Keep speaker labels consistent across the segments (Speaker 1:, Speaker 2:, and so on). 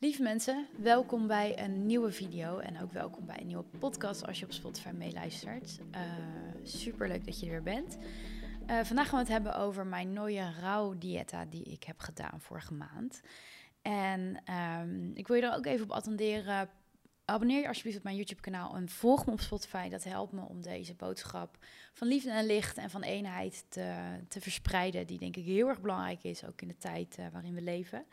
Speaker 1: Lieve mensen, welkom bij een nieuwe video en ook welkom bij een nieuwe podcast als je op Spotify meeluistert. Uh, Super leuk dat je er weer bent. Uh, vandaag gaan we het hebben over mijn nieuwe rauw dieta die ik heb gedaan vorige maand. En um, ik wil je er ook even op attenderen. Abonneer je alsjeblieft op mijn YouTube kanaal en volg me op Spotify. Dat helpt me om deze boodschap van liefde en licht en van eenheid te, te verspreiden. Die denk ik heel erg belangrijk is, ook in de tijd uh, waarin we leven.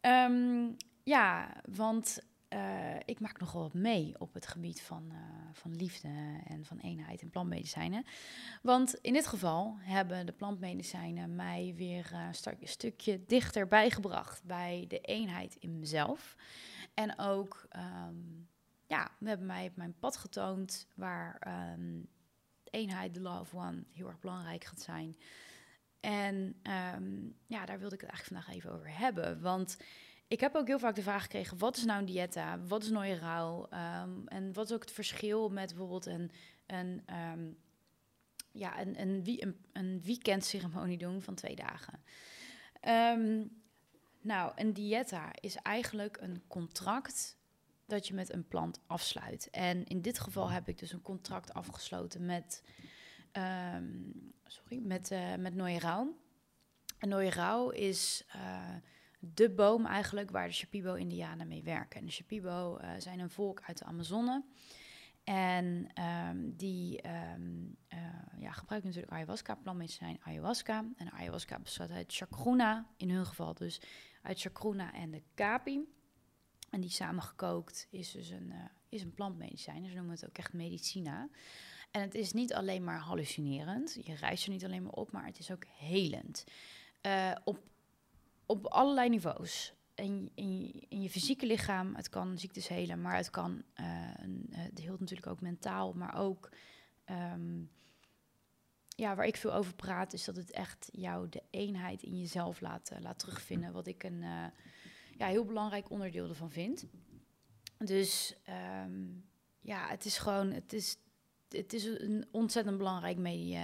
Speaker 1: Um, ja, want uh, ik maak nogal wat mee op het gebied van, uh, van liefde en van eenheid en plantmedicijnen. Want in dit geval hebben de plantmedicijnen mij weer uh, een stukje dichter bijgebracht bij de eenheid in mezelf. En ook, um, ja, we hebben mij op mijn pad getoond waar um, eenheid, de love one, heel erg belangrijk gaat zijn. En um, ja, daar wilde ik het eigenlijk vandaag even over hebben. Want ik heb ook heel vaak de vraag gekregen: wat is nou een dieta? Wat is nooie rouw? Um, en wat is ook het verschil met bijvoorbeeld een, een, um, ja, een, een, een, een weekendceremonie doen van twee dagen? Um, nou, een dieta is eigenlijk een contract dat je met een plant afsluit. En in dit geval heb ik dus een contract afgesloten met, sorry, met, uh, met Nooie Rauw. En is. Uh, de boom eigenlijk waar de Shipibo-Indianen mee werken. En de Shipibo uh, zijn een volk uit de Amazone. En um, die um, ja, gebruiken natuurlijk ayahuasca, plantmedicijn ayahuasca. En ayahuasca bestaat uit chacruna, in hun geval dus uit chacruna en de kapi. En die samengekookt is dus een, uh, is een plantmedicijn. Dus we noemen het ook echt medicina. En het is niet alleen maar hallucinerend. Je reist er niet alleen maar op, maar het is ook helend. Op op allerlei niveaus. In, in, in, je fysieke lichaam, het kan ziektes helen, maar het kan, uh, het heelt natuurlijk ook mentaal, maar ook, um, ja, waar ik veel over praat, is dat het echt jou de eenheid in jezelf laat, uh, laat terugvinden, wat ik een ja, heel belangrijk onderdeel ervan vind. Dus um, ja, het is gewoon, het is het is een ontzettend belangrijk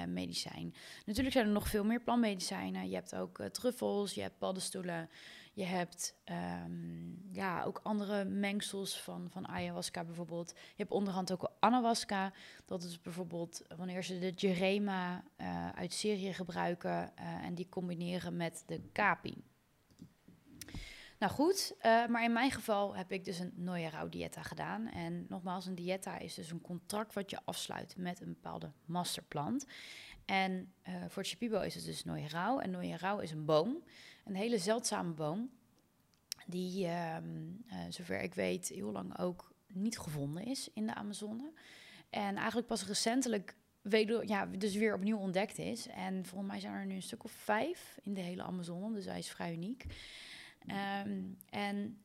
Speaker 1: medicijn. Natuurlijk zijn er nog veel meer plantmedicijnen. Je hebt ook uh, truffels, je hebt paddenstoelen, je hebt um, ja, ook andere mengsels van, van ayahuasca bijvoorbeeld. Je hebt onderhand ook anahuasca. Dat is bijvoorbeeld wanneer ze de Jerema uit Syrië gebruiken en die combineren met de kapi. Nou goed, uh, maar in mijn geval heb ik dus een Noyerau dieta gedaan. En nogmaals, een dieta is dus een contract wat je afsluit met een bepaalde masterplant. En uh, voor Chipibo is het dus Noyerau. En Noyerau is een boom, een hele zeldzame boom. Die, uh, zover ik weet, heel lang ook niet gevonden is in de Amazone. En eigenlijk pas recentelijk ja, dus weer opnieuw ontdekt is. En volgens mij zijn er nu een stuk of vijf in de hele Amazone, dus hij is vrij uniek. Um, en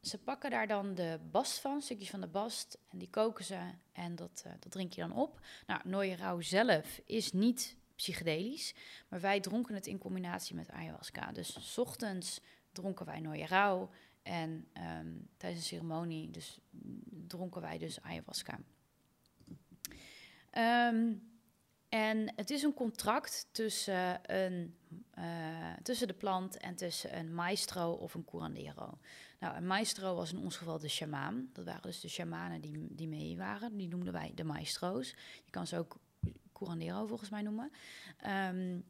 Speaker 1: ze pakken daar dan de bast van, stukjes van de bast, en die koken ze en dat, uh, dat drink je dan op. Nou, Nooie zelf is niet psychedelisch, maar wij dronken het in combinatie met ayahuasca. Dus s ochtends dronken wij Nooie en um, tijdens een ceremonie dus, dronken wij dus ayahuasca. Um, en het is een contract tussen, een, uh, tussen de plant en tussen een maestro of een curandero. Nou, een maestro was in ons geval de shamaan. Dat waren dus de shamanen die, die mee waren. Die noemden wij de maestro's. Je kan ze ook curandero volgens mij noemen. Um,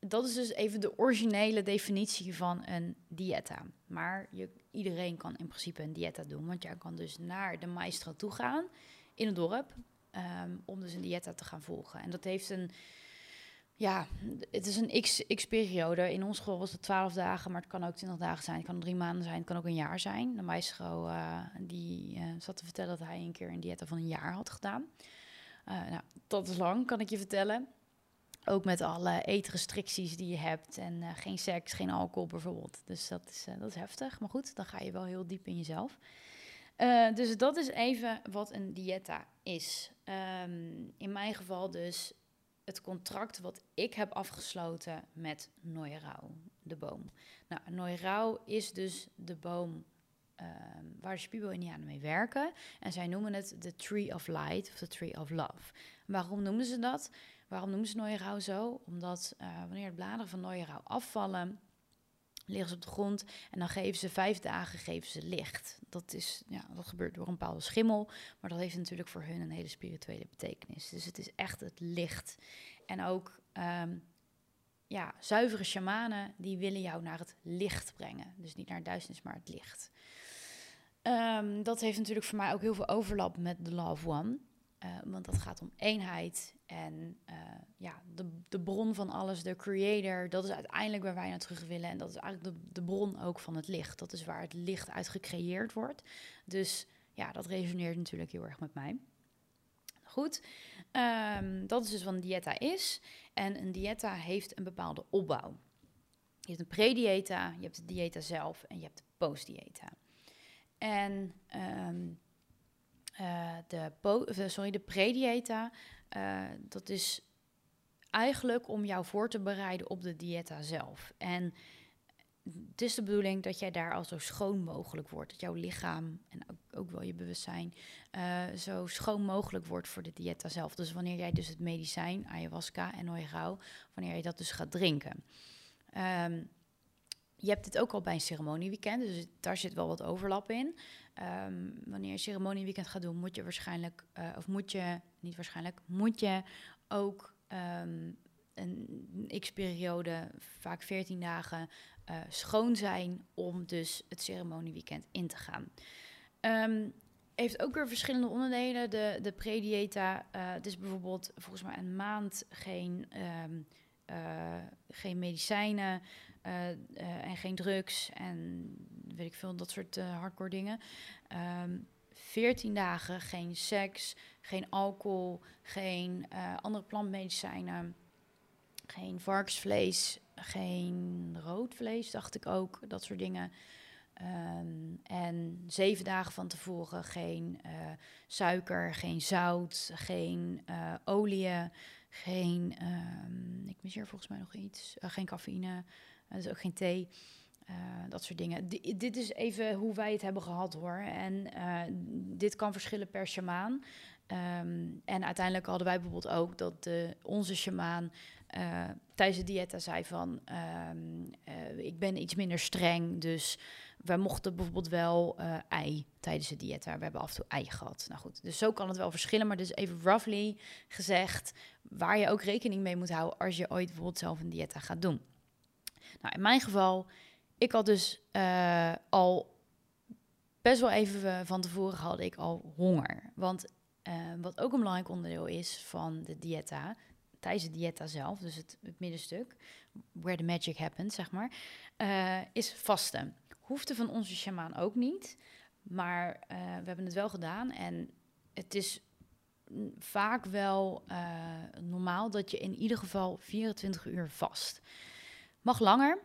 Speaker 1: dat is dus even de originele definitie van een dieta. Maar je, iedereen kan in principe een dieta doen. Want jij kan dus naar de maestro toe gaan in het dorp Um, om dus een dieta te gaan volgen. En dat heeft een, ja, het is een x-periode. In ons geval was het 12 dagen, maar het kan ook 20 dagen zijn. Het kan drie maanden zijn, het kan ook een jaar zijn. De maestro uh, die uh, zat te vertellen dat hij een keer een dieta van een jaar had gedaan. Uh, nou, dat is lang, kan ik je vertellen. Ook met alle eetrestricties die je hebt en geen seks, geen alcohol bijvoorbeeld. Dus dat is, dat is heftig. Maar goed, dan ga je wel heel diep in jezelf. Uh, dus dat is even wat een dieta is. Um, in mijn geval dus het contract wat ik heb afgesloten met Noirau, de boom. Nou, Noirau is dus de boom um, waar de Spibo-Indianen mee werken. En zij noemen het de Tree of Light of de Tree of Love. Waarom noemen ze dat? Waarom noemen ze Noirau zo? Omdat uh, wanneer de bladeren van Noirau afvallen liggen ze op de grond en dan geven ze vijf dagen geven ze licht. Dat, is, ja, dat gebeurt door een bepaalde schimmel, maar dat heeft natuurlijk voor hun een hele spirituele betekenis. Dus het is echt het licht. En ook ehm, ja, zuivere shamanen, die willen jou naar het licht brengen. Dus niet naar duisternis, maar het licht. Ehm, dat heeft natuurlijk voor mij ook heel veel overlap met de Love One. Uh, want dat gaat om eenheid en uh, ja, de, de bron van alles, de creator, dat is uiteindelijk waar wij naar terug willen. En dat is eigenlijk de, de bron ook van het licht. Dat is waar het licht uit gecreëerd wordt. Dus ja, dat resoneert natuurlijk heel erg met mij. Goed, um, dat is dus wat een dieta is. En een dieta heeft een bepaalde opbouw. Je hebt een pre-dieta, je hebt de dieta zelf en je hebt de post-dieta. En um, uh, de, sorry, de pre-dieta, uh, dat is eigenlijk om jou voor te bereiden op de dieta zelf. En het is de bedoeling dat jij daar al zo schoon mogelijk wordt. Dat jouw lichaam en ook, wel je bewustzijn zo schoon mogelijk wordt voor de dieta zelf. Dus wanneer jij dus het medicijn, ayahuasca en oirau, wanneer je dat dus gaat drinken. Um, je hebt dit ook al bij een ceremonieweekend, dus daar zit wel wat overlap in. Um, wanneer je ceremonieweekend gaat doen, moet je waarschijnlijk, uh, of moet je, niet waarschijnlijk, moet je ook um, een x-periode, vaak 14 dagen, uh, schoon zijn om dus het ceremonieweekend in te gaan. Um, heeft ook weer verschillende onderdelen. De, de pre-dieta, het is bijvoorbeeld volgens mij een maand geen, geen medicijnen, uh, uh, en geen drugs en weet ik veel, dat soort uh, hardcore dingen. Um, ehm, 14 dagen geen seks, geen alcohol, geen andere plantmedicijnen, geen varkensvlees, geen rood vlees, dacht ik ook, dat soort dingen. Um, en zeven dagen van tevoren geen suiker, geen zout, geen olie, geen, um, ik mis hier volgens mij nog iets, geen cafeïne, dus ook geen thee. Uh, dat soort dingen. Dit is even hoe wij het hebben gehad hoor. En uh, dit kan verschillen per shamaan. Um, en uiteindelijk hadden wij bijvoorbeeld ook dat de, onze shamaan tijdens de diëta zei van... Um, ik ben iets minder streng, dus wij mochten bijvoorbeeld wel ei tijdens de diëta. We hebben af en toe ei gehad. Nou goed, dus zo kan het wel verschillen. Maar dus even roughly gezegd waar je ook rekening mee moet houden... als je ooit bijvoorbeeld zelf een diëta gaat doen. Nou, in mijn geval, ik had dus uh, al best wel even van tevoren had ik al honger. Want uh, wat ook een belangrijk onderdeel is van de dieta, tijdens de dieta zelf, dus het, het middenstuk, where the magic happens, zeg maar, is vasten. Hoefde van onze shamaan ook niet, maar we hebben het wel gedaan en het is vaak wel normaal dat je in ieder geval 24 uur vast. Mag langer,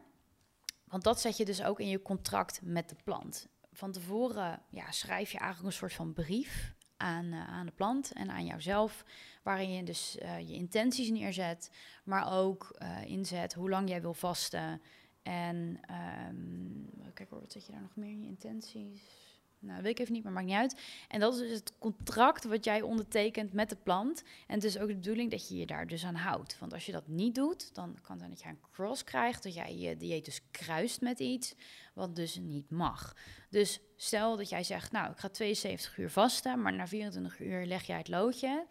Speaker 1: want dat zet je dus ook in je contract met de plant. Van tevoren ja, schrijf je eigenlijk een soort van brief aan, uh, aan de plant en aan jouzelf, waarin je dus uh, je intenties neerzet, maar ook uh, inzet hoe lang jij wil vasten. En um, kijk hoor, wat zet je daar nog meer in je intenties? Nou, weet ik even niet, maar maakt niet uit. En dat is dus het contract wat jij ondertekent met de plant. En het is ook de bedoeling dat je je daar dus aan houdt. Want als je dat niet doet, dan kan het dat je een cross krijgt. Dat jij je dieet dus kruist met iets wat dus niet mag. Dus stel dat jij zegt, nou, ik ga 72 uur vasten, maar na 24 uur leg jij het loodje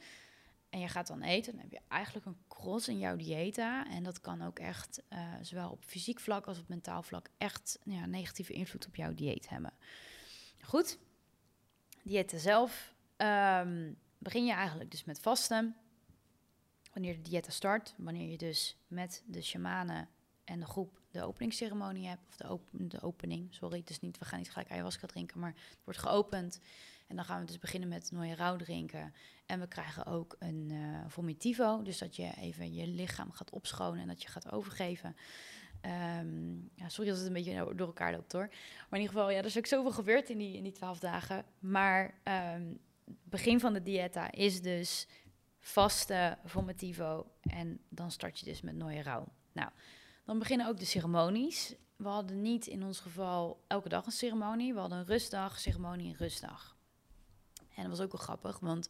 Speaker 1: en je gaat dan eten, dan heb je eigenlijk een cross in jouw diëta. En dat kan ook echt, uh, zowel op fysiek vlak als op mentaal vlak, echt ja, negatieve invloed op jouw dieet hebben. Goed, diëten zelf. Um, begin je eigenlijk dus met vasten. Wanneer de diëten start, wanneer je dus met de shamanen en de groep de openingsceremonie hebt, of de, op de opening, sorry, is niet, we gaan niet gelijk ayahuasca drinken, maar het wordt geopend. En dan gaan we dus beginnen met nooie rauw drinken. En we krijgen ook een uh, vomitivo, dus dat je even je lichaam gaat opschonen en dat je gaat overgeven. Ja, sorry dat het een beetje door elkaar loopt hoor. Maar in ieder geval, ja, er is ook zoveel gebeurd in die, in die 12 dagen. Maar um, begin van de dieta is dus vaste vomitivo. En dan start je dus met nooie rouw. Nou, dan beginnen ook de ceremonies. We hadden niet in ons geval elke dag een ceremonie. We hadden een rustdag, ceremonie en rustdag. En dat was ook wel grappig, want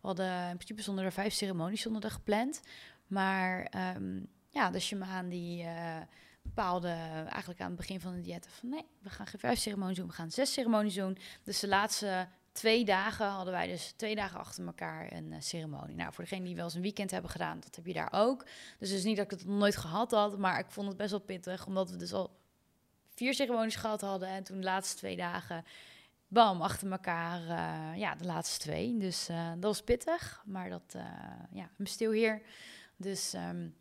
Speaker 1: we hadden in principe zonder er vijf ceremonies zonder er gepland. Maar um, ja, de shamaan die... Uh, bepaalde eigenlijk aan het begin van de dieet van nee, we gaan geen vijf ceremonies doen, we gaan zes ceremonies doen. Dus de laatste twee dagen hadden wij dus twee dagen achter elkaar een eh, ceremonie. Nou, voor degenen die wel eens een weekend hebben gedaan, dat heb je daar ook. Dus is niet dat ik het nooit gehad had, maar ik vond het best wel pittig, omdat we dus al vier ceremonies gehad hadden en toen de laatste twee dagen, bam, achter elkaar, uh, ja, de laatste twee. Dus uh, dat was pittig, maar dat, ja, I'm still here. Dus um,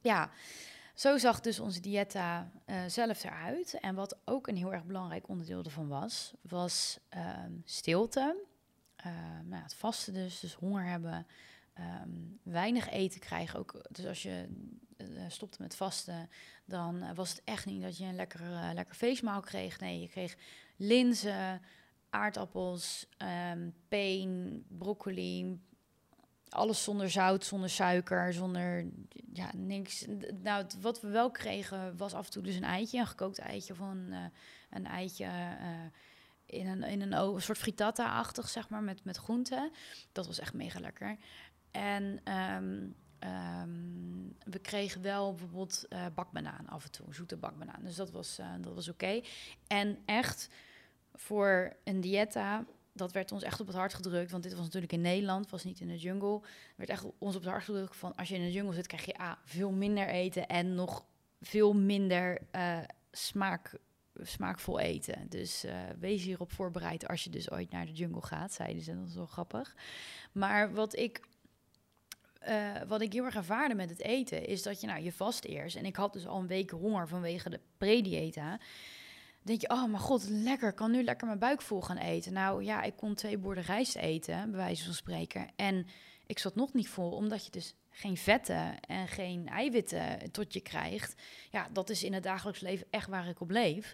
Speaker 1: ja, zo zag dus onze dieta uh, zelf eruit. En wat ook een heel erg belangrijk onderdeel ervan was, was um, stilte. Uh, nou, het vasten dus, dus honger hebben. Um, weinig eten krijgen ook. Dus als je uh, stopte met vasten, dan was het echt niet dat je een lekker, lekker feestmaal kreeg. Nee, je kreeg linzen, aardappels, peen, broccoli, alles zonder zout, zonder suiker, zonder ja, niks. Nou, wat we wel kregen was af en toe dus een eitje, een gekookt eitje of een, uh, een eitje uh, in een, in een, soort frittata-achtig, zeg maar, met, met groenten. Dat was echt mega lekker. En um, um, we kregen wel bijvoorbeeld uh, bakbanaan af en toe, zoete bakbanaan. Dus dat was, dat was oké. En echt voor een dieta dat werd ons echt op het hart gedrukt. Want dit was natuurlijk in Nederland, was niet in de jungle. werd echt ons op het hart gedrukt van als je in de jungle zit, krijg je A, veel minder eten en nog veel minder uh, smaak, smaakvol eten. Dus uh, wees hierop voorbereid als je dus ooit naar de jungle gaat, zeiden ze. Dat is wel grappig. Maar wat ik uh, wat ik heel erg ervaarde met het eten, is dat je, nou, je vast eerst. En ik had dus al een week honger vanwege de predieta denk je, oh mijn god, lekker, kan nu lekker mijn buik vol gaan eten. Nou ja, ik kon twee borden rijst eten, bij wijze van spreken. En ik zat nog niet vol, omdat je dus geen vetten en geen eiwitten tot je krijgt. Ja, dat is in het dagelijks leven echt waar ik op leef.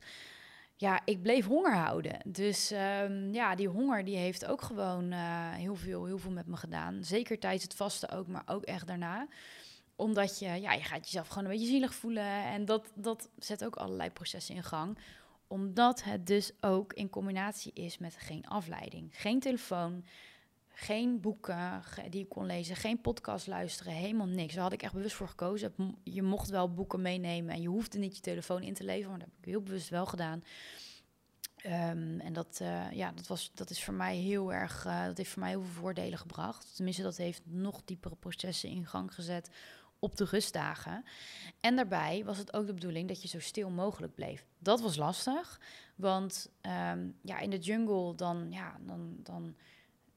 Speaker 1: Ja, ik bleef honger houden. Dus um, ja, die honger die heeft ook gewoon uh, heel, veel, heel veel met me gedaan. Zeker tijdens het vasten ook, maar ook echt daarna omdat je, ja, je gaat jezelf gewoon een beetje zielig voelen. En dat, dat zet ook allerlei processen in gang omdat het dus ook in combinatie is met geen afleiding. Geen telefoon, geen boeken die ik kon lezen, geen podcast luisteren, helemaal niks. Daar had ik echt bewust voor gekozen. Je mocht wel boeken meenemen en je hoefde niet je telefoon in te leveren, maar dat heb ik heel bewust wel gedaan. Um, en dat, uh, ja, dat, was, dat is voor mij heel erg, uh, dat heeft voor mij heel veel voordelen gebracht. Tenminste, dat heeft nog diepere processen in gang gezet op de rustdagen. En daarbij was het ook de bedoeling dat je zo stil mogelijk bleef. Dat was lastig, want um, ja, in de jungle dan, ja, dan, dan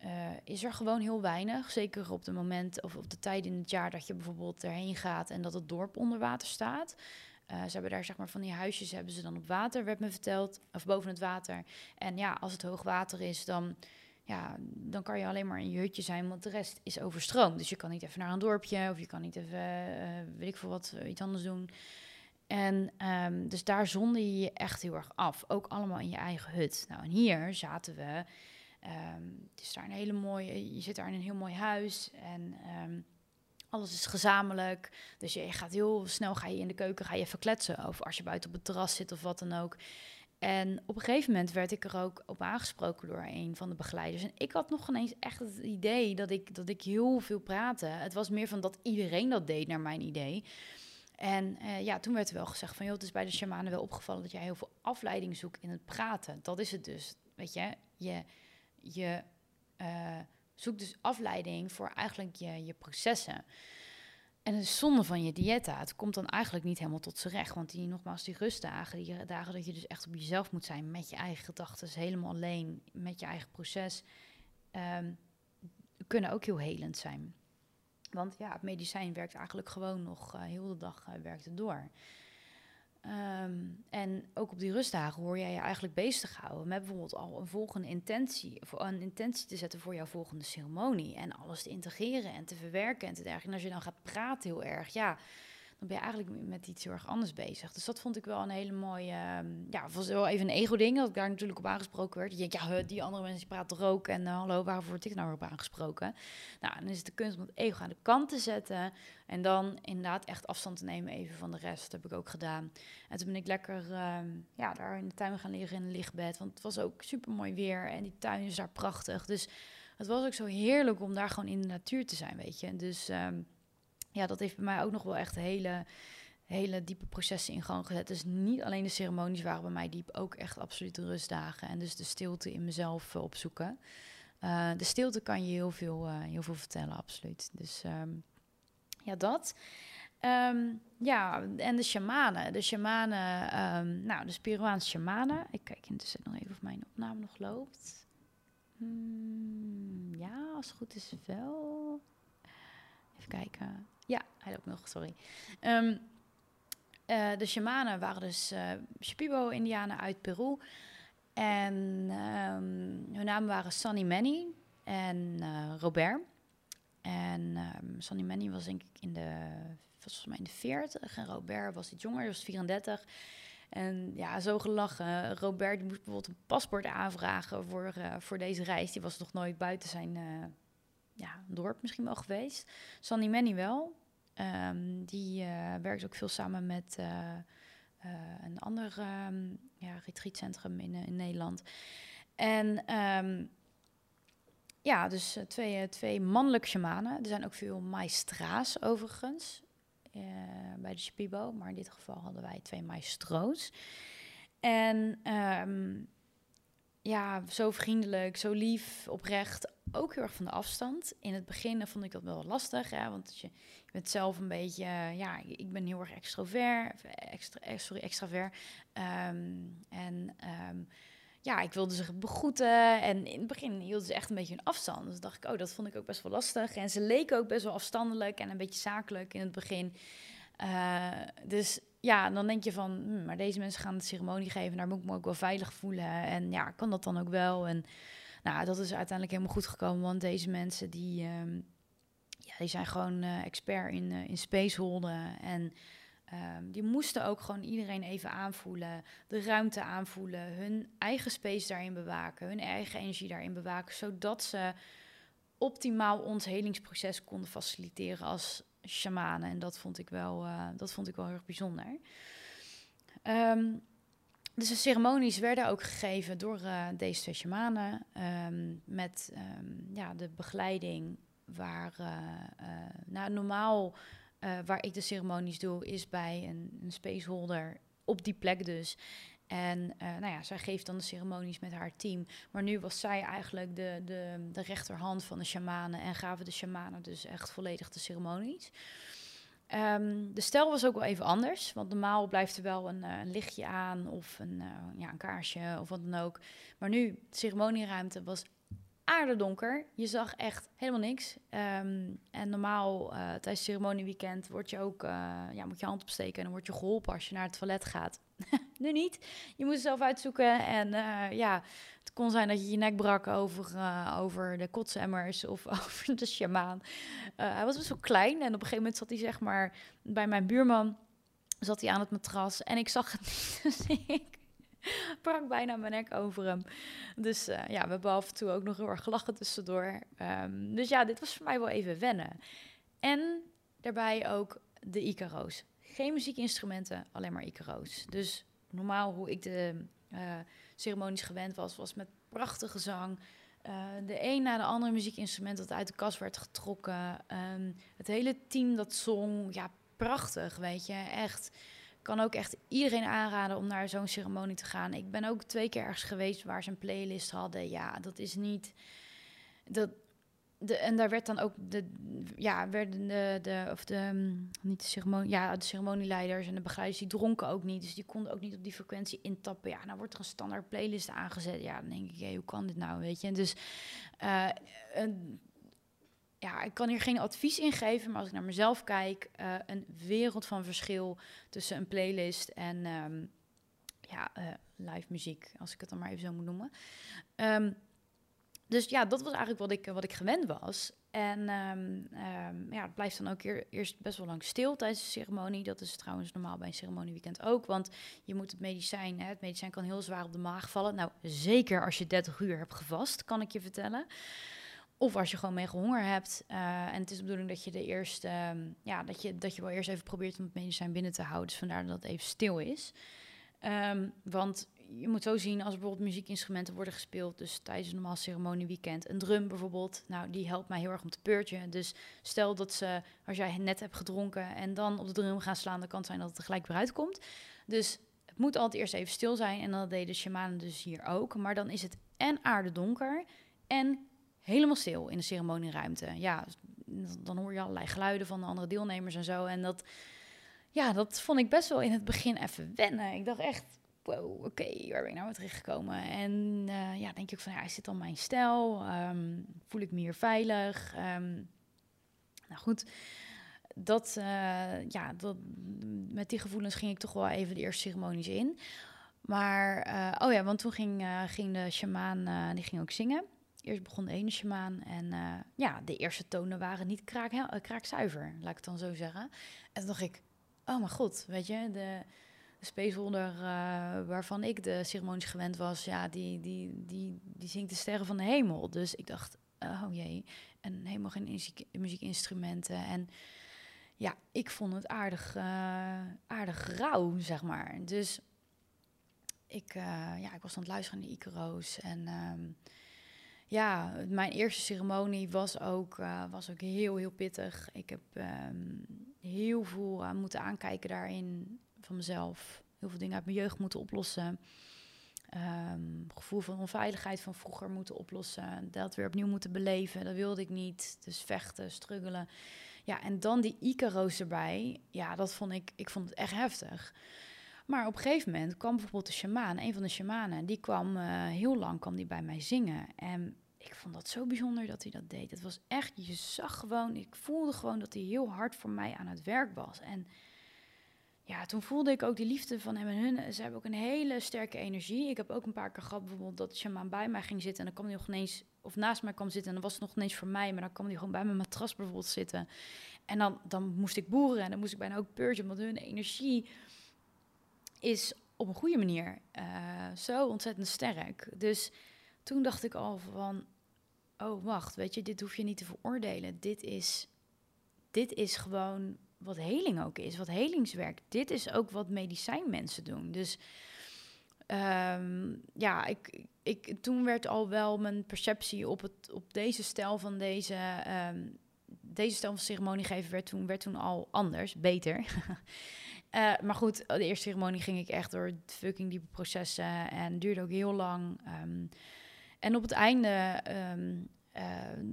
Speaker 1: uh, is er gewoon heel weinig. Zeker op de moment of op de tijd in het jaar dat je bijvoorbeeld erheen gaat en dat het dorp onder water staat. Uh, ze hebben daar zeg maar van die huisjes hebben ze dan op water, werd me verteld, of boven het water. En ja, als het hoog water is, dan ja, dan kan je alleen maar in je hutje zijn, want de rest is overstroomd. Dus je kan niet even naar een dorpje of je kan niet even, uh, weet ik veel wat, uh, iets anders doen. En um, dus daar zonde je je echt heel erg af. Ook allemaal in je eigen hut. Nou, en hier zaten we. Um, het is daar een hele mooie. Je zit daar in een heel mooi huis. En um, alles is gezamenlijk. Dus je gaat heel snel ga je in de keuken ga je even kletsen. Of als je buiten op het terras zit of wat dan ook. En op een gegeven moment werd ik er ook op aangesproken door een van de begeleiders. En ik had nog ineens echt het idee dat ik, dat ik heel veel praatte. Het was meer van dat iedereen dat deed, naar mijn idee. En uh, ja, toen werd er wel gezegd van... joh, het is bij de shamanen wel opgevallen dat jij heel veel afleiding zoekt in het praten. Dat is het dus, weet je. Je, je uh, zoekt dus afleiding voor eigenlijk je, je processen. En het zonde van je diëta. Het komt dan eigenlijk niet helemaal tot z'n recht. Want die, nogmaals, die rustdagen, die dagen dat je dus echt op jezelf moet zijn, met je eigen gedachten, helemaal alleen, met je eigen proces, um, kunnen ook heel helend zijn. Want ja, het medicijn werkt eigenlijk gewoon nog uh, heel de dag uh, werkt het door. Um, en ook op die rustdagen hoor jij je eigenlijk bezig houden met bijvoorbeeld al een volgende intentie, een intentie te zetten voor jouw volgende ceremonie en alles te integreren en te verwerken en te dergelijke. En als je dan gaat praten heel erg, ja, dan ben je eigenlijk met iets heel erg anders bezig. Dus dat vond ik wel een hele mooie, um, ja, was wel even een ego-ding, dat ik daar natuurlijk op aangesproken werd. Je denkt, ja, die andere mensen praten toch ook en uh, hallo, waarvoor word ik nou op aangesproken? Nou, dan is het de kunst om het ego aan de kant te zetten en dan inderdaad echt afstand te nemen even van de rest. Dat heb ik ook gedaan. En toen ben ik lekker, um, ja, daar in de tuin gaan liggen in een lichtbed, want het was ook super mooi weer en die tuin is daar prachtig. Dus het was ook zo heerlijk om daar gewoon in de natuur te zijn, weet je. Dus... Um, ja, dat heeft bij mij ook nog wel echt hele hele diepe processen in gang gezet. Dus niet alleen de ceremonies waren bij mij diep, ook echt absolute rustdagen. En dus de stilte in mezelf uh, opzoeken. Uh, de stilte kan je heel veel, uh, heel veel vertellen, absoluut. Dus um, ja, dat. Um, ja, en de shamanen. De shamanen, um, nou, de Peruaanse shamanen. Ik kijk intussen nog even of mijn opname nog loopt. Hmm, ja, als het goed is wel. Even kijken. Ja, hij loopt nog, sorry. Um, uh, de shamanen waren dus uh, Shipibo-indianen uit Peru. En um, hun namen waren Sunny Manny en uh, Robert. En um, Sunny Manny was denk ik in de, volgens mij in de 40 en Robert was iets jonger, was 34. En ja, zo gelachen. Robert die moest bijvoorbeeld een paspoort aanvragen voor, voor deze reis. Die was nog nooit buiten zijn ja, dorp misschien wel geweest. Sandy Manny wel. Um, die uh, werkt ook veel samen met een ander um, ja, retreatcentrum in, in Nederland. En um, ja, dus twee, twee mannelijke shamanen. Er zijn ook veel maestra's overigens. Bij de Shipibo, maar in dit geval hadden wij twee maestro's. En ja, zo vriendelijk, zo lief, oprecht, ook heel erg van de afstand. In het begin vond ik dat wel lastig, hè, want je, bent zelf een beetje, ja, ik ben heel erg extrovert, extra, sorry, extravert. Um, en um, ja, ik wilde ze begroeten. En in het begin hielden ze echt een beetje een afstand. Dus dacht ik, oh, dat vond ik ook best wel lastig. En ze leken ook best wel afstandelijk en een beetje zakelijk in het begin. Uh, dus ja, dan denk je van, hm, maar deze mensen gaan de ceremonie geven. Daar moet ik me ook wel veilig voelen. En ja, kan dat dan ook wel? En nou, dat is uiteindelijk helemaal goed gekomen. Want deze mensen, die, um, ja, die zijn gewoon uh, expert in, uh, in spaceholden. En Um, die moesten ook gewoon iedereen even aanvoelen, de ruimte aanvoelen, hun eigen space daarin bewaken, hun eigen energie daarin bewaken, zodat ze optimaal ons helingsproces konden faciliteren als shamanen. En dat vond ik wel, uh, dat vond ik wel heel erg bijzonder. Um, dus de ceremonies werden ook gegeven door uh, deze twee shamanen um, met ja, de begeleiding waar uh, nou, normaal waar ik de ceremonies doe, is bij een, een spaceholder op die plek dus. En uh, nou ja, zij geeft dan de ceremonies met haar team. Maar nu was zij eigenlijk de, de, de rechterhand van de shamanen. En gaven de shamanen dus echt volledig de ceremonies. Um, de stijl was ook wel even anders. Want normaal blijft er wel een, uh, een lichtje aan of een, uh, ja, een kaarsje of wat dan ook. Maar nu, de ceremonieruimte was aardedonker. Je zag echt helemaal niks. Um, en normaal uh, tijdens ceremonieweekend word je ook, ja, moet je hand opsteken en dan word je geholpen als je naar het toilet gaat. nu niet. Je moet zelf uitzoeken. En uh, ja, het kon zijn dat je je nek brak over, over de kotsemmers of over de shamaan. hij was best wel klein en op een gegeven moment zat hij zeg maar bij mijn buurman. Zat hij aan het matras en ik zag het niet. Dus ik brak bijna mijn nek over hem. Dus ja, we hebben af en toe ook nog heel erg gelachen tussendoor. Um, dus ja, dit was voor mij wel even wennen. En daarbij ook de Icaro's. Geen muziekinstrumenten, alleen maar Icaro's. Dus normaal hoe ik de uh, ceremonies gewend was, was met prachtige zang. Uh, de een na de andere muziekinstrument dat uit de kast werd getrokken. Um, het hele team dat zong, ja, prachtig, weet je, echt kan ook echt iedereen aanraden om naar zo'n ceremonie te gaan. Ik ben ook twee keer ergens geweest waar ze een playlist hadden. Ja, dat is niet. Dat, en daar werd dan ook de, ja, werden de, de of de, mm, niet de ceremonie, ja, de ceremonieleiders en de begeleiders, die dronken ook niet. Dus die konden ook niet op die frequentie intappen. Ja, nou wordt er een standaard playlist aangezet. Ja, dan denk ik, hey, hoe kan dit nou, weet je? Dus uh, een, ja, ik kan hier geen advies in geven, maar als ik naar mezelf kijk, uh, een wereld van verschil tussen een playlist en um, ja, uh, live muziek, als ik het dan maar even zo moet noemen. Um, dus ja, dat was eigenlijk wat ik, wat ik gewend was. En um, ja, het blijft dan ook eer, eerst best wel lang stil tijdens de ceremonie. Dat is trouwens normaal bij een ceremonieweekend ook. Want je moet het medicijn, hè, het medicijn kan heel zwaar op de maag vallen. Nou, zeker als je 30 uur hebt gevast, kan ik je vertellen. Of als je gewoon mega honger hebt. Uh, en het is de bedoeling dat je de eerste, um, ja, dat je, dat je wel eerst even probeert om het medicijn binnen te houden. Dus vandaar dat het even stil is. Want je moet zo zien als bijvoorbeeld muziekinstrumenten worden gespeeld. Dus tijdens een normaal ceremonieweekend. Een drum bijvoorbeeld. Nou, die helpt mij heel erg om te peurtje. Dus stel dat ze, als jij net hebt gedronken en dan op de drum gaan slaan, dan kan het zijn dat het er gelijk weer uitkomt. Dus het moet altijd eerst even stil zijn. En dat deden de shamanen dus hier ook. Maar dan is het en aardedonker en helemaal stil in de ceremonieruimte. Ja, dan hoor je allerlei geluiden van de andere deelnemers en zo. En dat, ja, dat vond ik best wel in het begin even wennen. Ik dacht echt, wow, oké, waar ben ik nou terecht gekomen? En uh, ja, denk ik van, ja, is dit dan mijn stijl? Um, voel ik me hier veilig? Um, nou goed, dat, uh, ja, dat, met die gevoelens ging ik toch wel even de eerste ceremonies in. Maar, uh, oh ja, want toen ging, ging de shamaan, die ging ook zingen. Eerst begon de ene shamaan en ja, de eerste tonen waren niet kraak, kraakzuiver, laat ik het dan zo zeggen. En toen dacht ik, oh mijn god, weet je, de spaceholder uh, waarvan ik de ceremonies gewend was, ja, die, die, die, die zingt de sterren van de hemel. Dus ik dacht, oh jee, en helemaal geen muziek, muziekinstrumenten. En ja, ik vond het aardig, uh, aardig rauw, zeg maar. Dus ik, uh, ja, ik was aan het luisteren naar Icaro's. En um, ja, mijn eerste ceremonie was ook, was ook heel, heel pittig. Ik heb um, heel veel moeten aankijken daarin van mezelf. Heel veel dingen uit mijn jeugd moeten oplossen. Um, gevoel van onveiligheid van vroeger moeten oplossen. Dat weer opnieuw moeten beleven. Dat wilde ik niet. Dus vechten, struggelen. Ja, en dan die Icaro's erbij. Ja, dat vond ik, ik vond het echt heftig. Maar op een gegeven moment kwam bijvoorbeeld de shamaan, een van de shamanen, die kwam uh, heel lang kwam die bij mij zingen. En ik vond dat zo bijzonder dat hij dat deed. Het was echt, je zag gewoon, ik voelde gewoon dat hij heel hard voor mij aan het werk was. En ja, toen voelde ik ook die liefde van hem en hun. Ze hebben ook een hele sterke energie. Ik heb ook een paar keer gehad bijvoorbeeld dat Shaman bij mij ging zitten en dan kwam hij nog ineens, of naast mij kwam zitten en dan was het nog ineens voor mij, maar dan kwam hij gewoon bij mijn matras bijvoorbeeld zitten. En dan, dan moest ik boeren en dan moest ik bijna ook purgen, want hun energie is op een goede manier uh, zo ontzettend sterk. Dus toen dacht ik al van, oh wacht, weet je, dit hoef je niet te veroordelen. Dit is, dit is gewoon wat heling ook is, wat helingswerk. Dit is ook wat medicijnmensen doen. Dus um, ja, ik, ik, toen werd al wel mijn perceptie op, het, op deze stijl van deze, um, deze stijl van ceremonie geven werd toen, werd toen al anders, beter. uh, maar goed, de eerste ceremonie ging ik echt door fucking diepe processen en duurde ook heel lang. Um, en op het einde uh,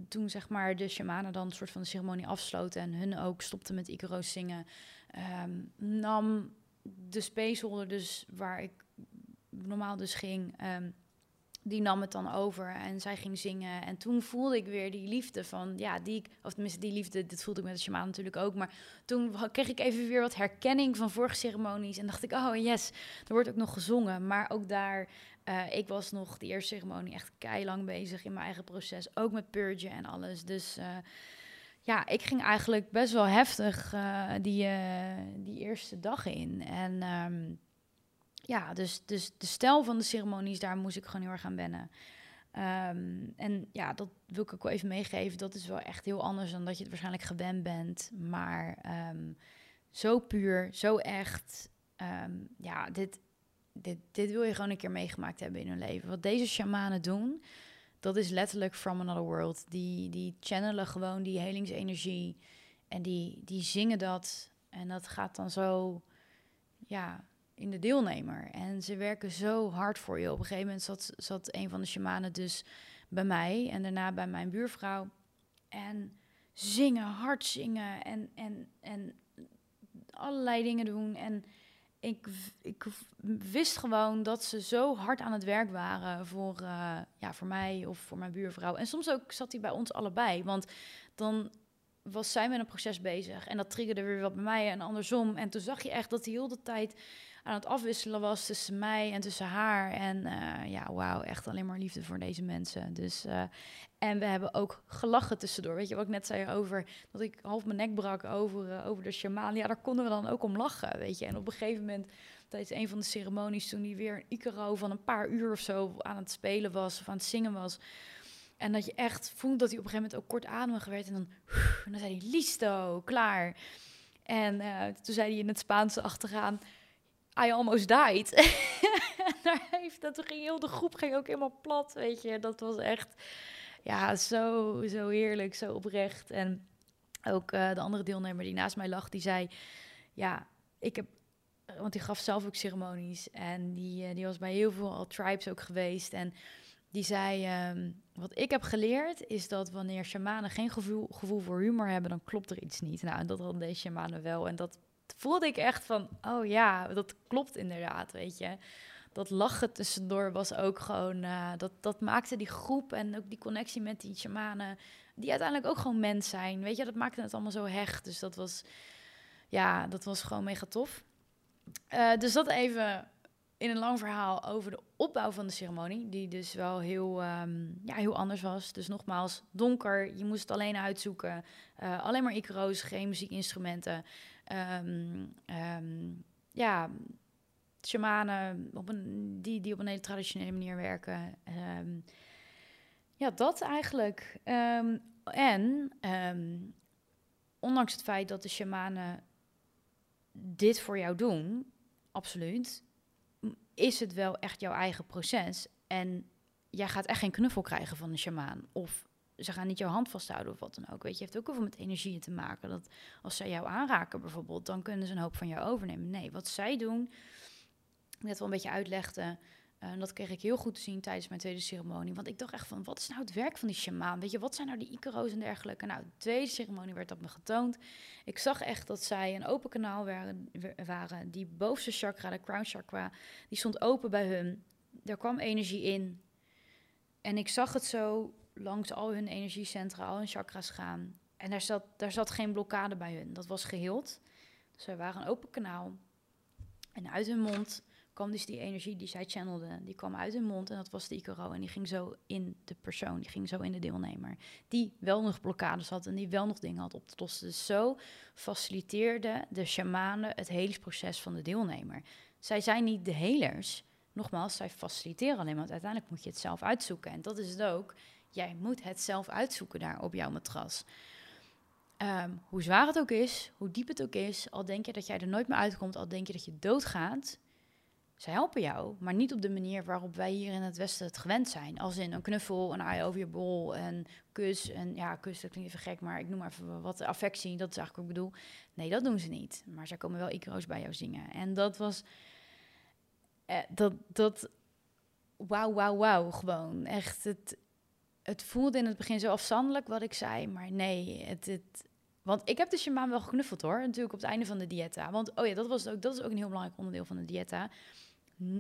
Speaker 1: toen zeg maar de shamanen dan een soort van de ceremonie afsloten en hun ook stopten met Icaro's zingen, um, nam de spaceholder dus waar ik normaal dus ging, um, die nam het dan over en zij ging zingen. En toen voelde ik weer die liefde van, ja, die ik, of tenminste die liefde, dit voelde ik met de shaman natuurlijk ook. Maar toen kreeg ik even weer wat herkenning van vorige ceremonies en dacht ik, oh yes, er wordt ook nog gezongen. Maar ook daar uh, ik was nog de eerste ceremonie echt lang bezig in mijn eigen proces. Ook met purgen en alles. Dus uh, ja, ik ging eigenlijk best wel heftig uh, die, die eerste dag in. En um, ja, dus, dus de stijl van de ceremonies, daar moest ik gewoon heel erg aan wennen. Um, en ja, dat wil ik ook wel even meegeven. Dat is wel echt heel anders dan dat je het waarschijnlijk gewend bent. Maar um, zo puur, zo echt. ja, dit, dit, dit wil je gewoon een keer meegemaakt hebben in hun leven. Wat deze shamanen doen, dat is letterlijk from another world. Die, die channelen gewoon die helingsenergie en die, die zingen dat. En dat gaat dan zo, ja, in de deelnemer. En ze werken zo hard voor je. Op een gegeven moment zat, zat een van de shamanen dus bij mij en daarna bij mijn buurvrouw. En zingen, hard zingen en, en, en allerlei dingen doen. En ik, ik wist gewoon dat ze zo hard aan het werk waren voor, uh, ja, voor mij of voor mijn buurvrouw. En soms ook zat hij bij ons allebei. Want dan was zij met een proces bezig. En dat triggerde weer wat bij mij en andersom. En toen zag je echt dat hij heel de tijd aan het afwisselen was tussen mij en tussen haar. En uh, ja, wauw, echt alleen maar liefde voor deze mensen. Dus, uh, en we hebben ook gelachen tussendoor. Weet je wat ik net zei over dat ik half mijn nek brak over, uh, over de shaman. Ja, daar konden we dan ook om lachen, weet je. En op een gegeven moment, tijdens een van de ceremonies, toen hij weer een Icaro van een paar uur of zo aan het spelen was of aan het zingen was. En dat je echt voelt dat hij op een gegeven moment ook kortademig werd. En dan, en dan zei hij, listo, klaar. En toen zei hij in het Spaanse achteraan I almost died. Daar heeft, dat ging heel de groep ging ook helemaal plat, weet je. Dat was echt, ja, zo, zo heerlijk, zo oprecht. En ook uh, de andere deelnemer die naast mij lag, die zei, ja, ik heb, want die gaf zelf ook ceremonies en die, uh, die was bij heel veel al tribes ook geweest en die zei, um, wat ik heb geleerd is dat wanneer shamanen geen gevoel, gevoel voor humor hebben, dan klopt er iets niet. Nou, en dat hadden deze shamanen wel. En dat voelde ik echt van, oh ja, dat klopt inderdaad, weet je. Dat lachen tussendoor was ook gewoon, uh, dat, dat maakte die groep en ook die connectie met die shamanen, die uiteindelijk ook gewoon mens zijn, weet je. Dat maakte het allemaal zo hecht, dus dat was, ja, dat was gewoon mega tof. Uh, dus dat even in een lang verhaal over de opbouw van de ceremonie, die dus wel heel, um, ja, heel anders was. Dus nogmaals, donker, je moest het alleen uitzoeken. Uh, alleen maar Icaro's, geen muziekinstrumenten. Um, um, ja, shamanen op een, die, die op een hele traditionele manier werken. ja, dat eigenlijk. en ondanks het feit dat de shamanen dit voor jou doen, absoluut, is het wel echt jouw eigen proces. En jij gaat echt geen knuffel krijgen van een shamaan. Of ze gaan niet jouw hand vasthouden of wat dan ook. Weet je, heeft ook wel met energieën te maken. Dat als zij jou aanraken bijvoorbeeld, dan kunnen ze een hoop van jou overnemen. Nee, wat zij doen, net wel een beetje uitlegde, en dat kreeg ik heel goed te zien tijdens mijn tweede ceremonie. Want ik dacht echt van, wat is nou het werk van die shamaan? Weet je, wat zijn nou die Icaro's en dergelijke? Nou, de tweede ceremonie werd dat me getoond. Ik zag echt dat zij een open kanaal waren. waren. Die bovenste chakra, de crown chakra, die stond open bij hun. Er kwam energie in. En ik zag het zo langs al hun energiecentra, al hun chakras gaan. En daar zat, daar zat geen blokkade bij hun. Dat was geheeld. Dus waren een open kanaal. En uit hun mond kwam dus die energie die zij channelde, die kwam uit hun mond en dat was de Icaro. En die ging zo in de persoon, die ging zo in de deelnemer. Die wel nog blokkades had en die wel nog dingen had op te lossen. Dus zo faciliteerde de shamanen het helingsproces van de deelnemer. Zij zijn niet de helers. Nogmaals, zij faciliteren alleen, want uiteindelijk moet je het zelf uitzoeken. En dat is het ook. Jij moet het zelf uitzoeken daar op jouw matras. Um, hoe zwaar het ook is, hoe diep het ook is, al denk je dat jij er nooit meer uitkomt, al denk je dat je doodgaat, zij helpen jou, maar niet op de manier waarop wij hier in het Westen het gewend zijn. Als in een knuffel, een aai over je bol, een kus. En ja, kus, dat klinkt even gek, maar ik noem maar even wat affectie. Dat is eigenlijk wat ik bedoel. Nee, dat doen ze niet. Maar zij komen wel Icaro's bij jou zingen. En dat was... Eh, dat, dat... Wauw, wauw, wauw, gewoon. Echt, het, het voelde in het begin zo afstandelijk wat ik zei. Maar nee, het... het want ik heb de shamaan wel geknuffeld hoor, natuurlijk op het einde van de dieta. Want, oh ja, dat, was ook, dat is ook een heel belangrijk onderdeel van de dieta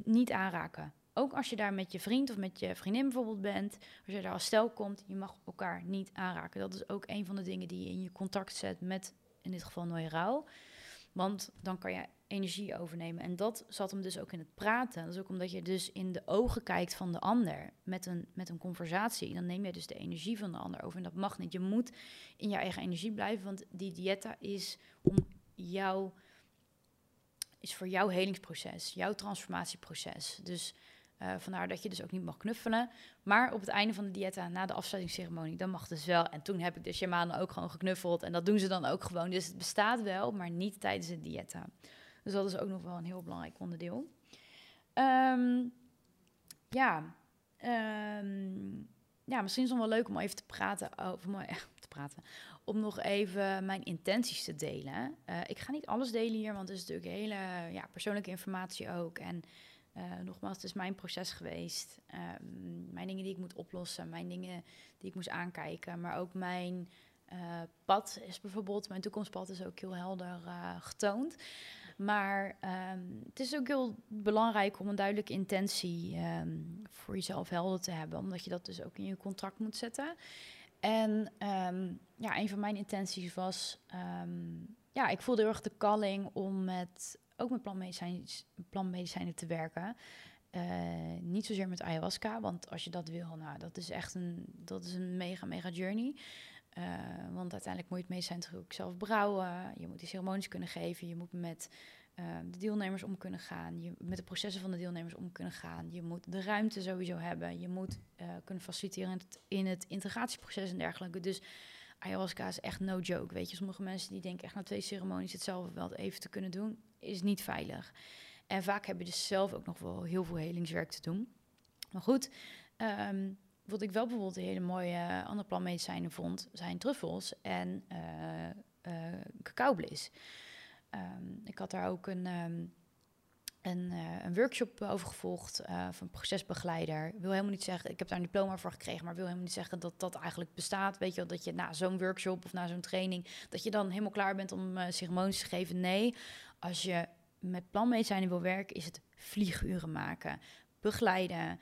Speaker 1: niet aanraken. Ook als je daar met je vriend of met je vriendin bijvoorbeeld bent, als je daar als stel komt, je mag elkaar niet aanraken. Dat is ook een van de dingen die je in je contact zet met, in dit geval Nooie. Want dan kan je energie overnemen. En dat zat hem dus ook in het praten. Dat is ook omdat je dus in de ogen kijkt van de ander met een, met een conversatie. Dan neem je dus de energie van de ander over. En dat mag niet. Je moet in je eigen energie blijven, want die dieta is om jou is voor jouw helingsproces, jouw transformatieproces. Dus uh, vandaar dat je dus ook niet mag knuffelen. Maar op het einde van de dieta, na de afsluitingsceremonie, dan mag dus wel. En toen heb ik de shamanen ook gewoon geknuffeld. En dat doen ze dan ook gewoon. Dus het bestaat wel, maar niet tijdens de dieta. Dus dat is ook nog wel een heel belangrijk onderdeel. Um, ja, um, ja, misschien is het wel leuk om even te praten over, te praten, om nog even mijn intenties te delen. Uh, ik ga niet alles delen hier, want het is natuurlijk hele ja, persoonlijke informatie ook. En uh, nogmaals, het is mijn proces geweest. Um, mijn dingen die ik moet oplossen, mijn dingen die ik moest aankijken. Maar ook mijn uh, pad is bijvoorbeeld, mijn toekomstpad is ook heel helder getoond. Maar um, het is ook heel belangrijk om een duidelijke intentie um, voor jezelf helder te hebben, omdat je dat dus ook in je contract moet zetten. En um, ja, een van mijn intenties was, ja, ik voelde heel erg de calling om met, ook met plantmedicijnen, plantmedicijnen te werken. Uh, niet zozeer met ayahuasca, want als je dat wil, nou, dat is echt een, dat is een mega, mega journey. Uh, want uiteindelijk moet je het medicijn natuurlijk zelf brouwen. Je moet die ceremonies kunnen geven. Je moet met uh, de deelnemers om kunnen gaan. Je met de processen van de deelnemers om kunnen gaan. Je moet de ruimte sowieso hebben. Je moet uh, kunnen faciliteren in het, in het, integratieproces en dergelijke. Dus ayahuasca is echt no joke. Weet je, sommige mensen die denken echt na twee ceremonies hetzelfde wel even te kunnen doen, is niet veilig. En vaak heb je dus zelf ook nog wel heel veel helingswerk te doen. Maar goed, ehm, wat ik wel bijvoorbeeld een hele mooie andere planmedicijnen vond, zijn truffels en uh, uh, cacaoblis. Ehm, ik had daar ook een, um, een, uh, een, workshop over gevolgd van procesbegeleider. Ik wil helemaal niet zeggen, ik heb daar een diploma voor gekregen, maar wil helemaal niet zeggen dat dat eigenlijk bestaat. Weet je wel, dat je na zo'n workshop of na zo'n training, dat je dan helemaal klaar bent om ceremonies te geven. Nee, als je met planmedicijnen wil werken, is het vlieguren maken, begeleiden,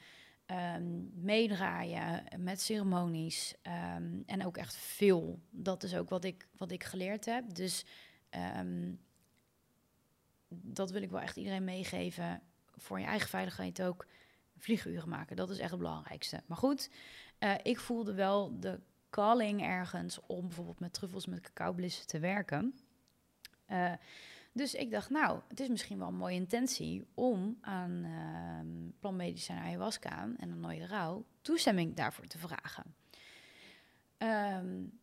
Speaker 1: um, meedraaien met ceremonies um, en ook echt veel. Dat is ook wat ik, wat ik geleerd heb. Dus um, dat wil ik wel echt iedereen meegeven. Voor je eigen veiligheid ook vlieguren maken. Dat is echt het belangrijkste. Maar goed, uh, ik voelde wel de calling ergens om bijvoorbeeld met truffels met cacaoblissen te werken. Uh, dus ik dacht, nou, het is misschien wel een mooie intentie om aan uh, plantmedicijn ayahuasca en een nooie rouw toestemming daarvoor te vragen. Um,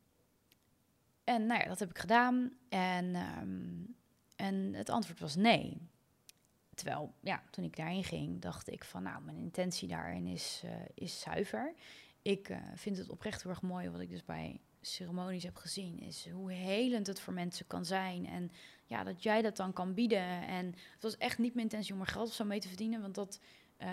Speaker 1: en nou ja, dat heb ik gedaan. En, um, en het antwoord was nee. Terwijl, ja, toen ik daarin ging, dacht ik van, nou, mijn intentie daarin is, uh, is zuiver. Ik uh, vind het oprecht heel erg mooi wat ik dus bij ceremonies heb gezien, is hoe helend het voor mensen kan zijn. En ja, dat jij dat dan kan bieden. En het was echt niet mijn intentie om er geld of zo mee te verdienen. Want dat, uh,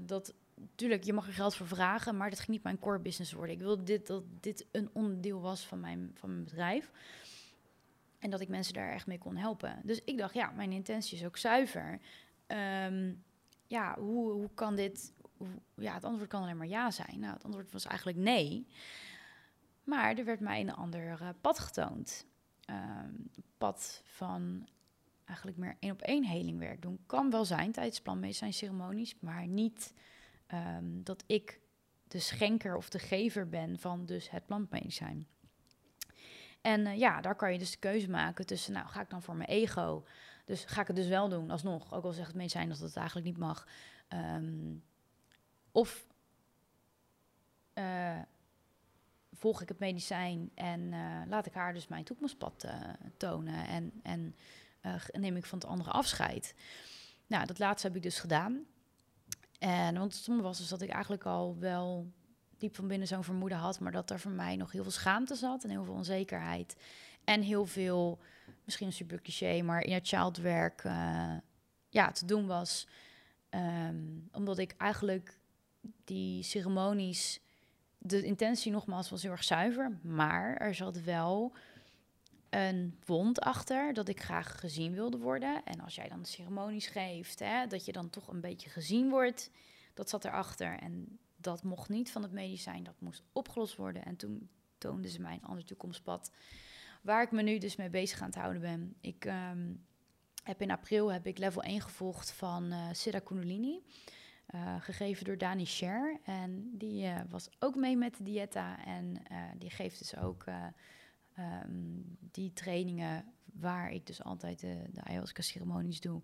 Speaker 1: dat tuurlijk, je mag er geld voor vragen, maar dat ging niet mijn core business worden. Ik wilde dit, dat dit een onderdeel was van mijn, van mijn bedrijf. En dat ik mensen daar echt mee kon helpen. Dus ik dacht, ja, mijn intentie is ook zuiver. Um, ja, hoe, hoe kan dit... Ja, het antwoord kan alleen maar ja zijn. Nou, het antwoord was eigenlijk nee. Maar er werd mij een ander uh, pad getoond. Um, pad van eigenlijk meer één op één helingwerk doen. Kan wel zijn tijdens planmedicijn ceremonies, maar niet um, dat ik de schenker of de gever ben van dus het plantmedicijn. En uh, ja, daar kan je dus de keuze maken tussen, nou ga ik dan voor mijn ego, dus ga ik het dus wel doen alsnog, ook al zegt het medicijn dat het eigenlijk niet mag. Um, of uh, volg ik het medicijn en uh, laat ik haar dus mijn toekomstpad uh, tonen en, en uh, neem ik van het andere afscheid. Nou, dat laatste heb ik dus gedaan. En want het was dus dat ik eigenlijk al wel diep van binnen zo'n vermoeden had, maar dat er voor mij nog heel veel schaamte zat en heel veel onzekerheid. En heel veel, misschien een super cliché, maar in het childwerk ja, te doen was. Um, omdat ik eigenlijk die ceremonies de intentie nogmaals was heel erg zuiver, maar er zat wel een wond achter dat ik graag gezien wilde worden. En als jij dan ceremonies geeft, hè, dat je dan toch een beetje gezien wordt, dat zat erachter. En dat mocht niet van het medicijn, dat moest opgelost worden. En toen toonden ze mij een ander toekomstpad, waar ik me nu dus mee bezig aan het houden ben. Ik um, heb in april heb ik level 1 gevolgd van uh, Siddha Kundalini. Uh, gegeven door Dani Sher. En die uh, was ook mee met de dieta. En uh, die geeft dus ook um, die trainingen waar ik dus altijd de, de ayahuasca-ceremonies doe.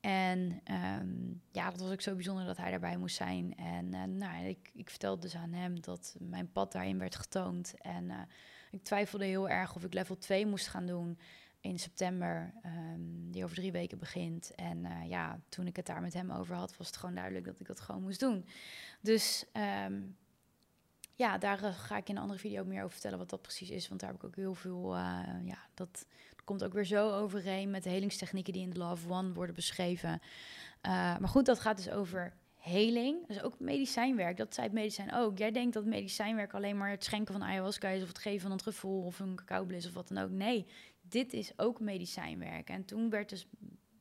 Speaker 1: En um, ja, dat was ook zo bijzonder dat hij daarbij moest zijn. En nou, ik, ik vertelde dus aan hem dat mijn pad daarin werd getoond. En ik twijfelde heel erg of ik level 2 moest gaan doen in september, um, die over drie weken begint. En uh, ja, toen ik het daar met hem over had, was het gewoon duidelijk dat ik dat gewoon moest doen. Dus um, ja, daar uh, ga ik in een andere video meer over vertellen wat dat precies is. Want daar heb ik ook heel veel, uh, ja, dat komt ook weer zo overeen met de helingstechnieken die in de Love One worden beschreven. maar goed, dat gaat dus over heling. Dus ook medicijnwerk. Dat zei het medicijn ook. Jij denkt dat medicijnwerk alleen maar het schenken van ayahuasca is... of het geven van een truffel of een cacaoblis of wat dan ook. Nee, dit is ook medicijnwerk. En toen werd dus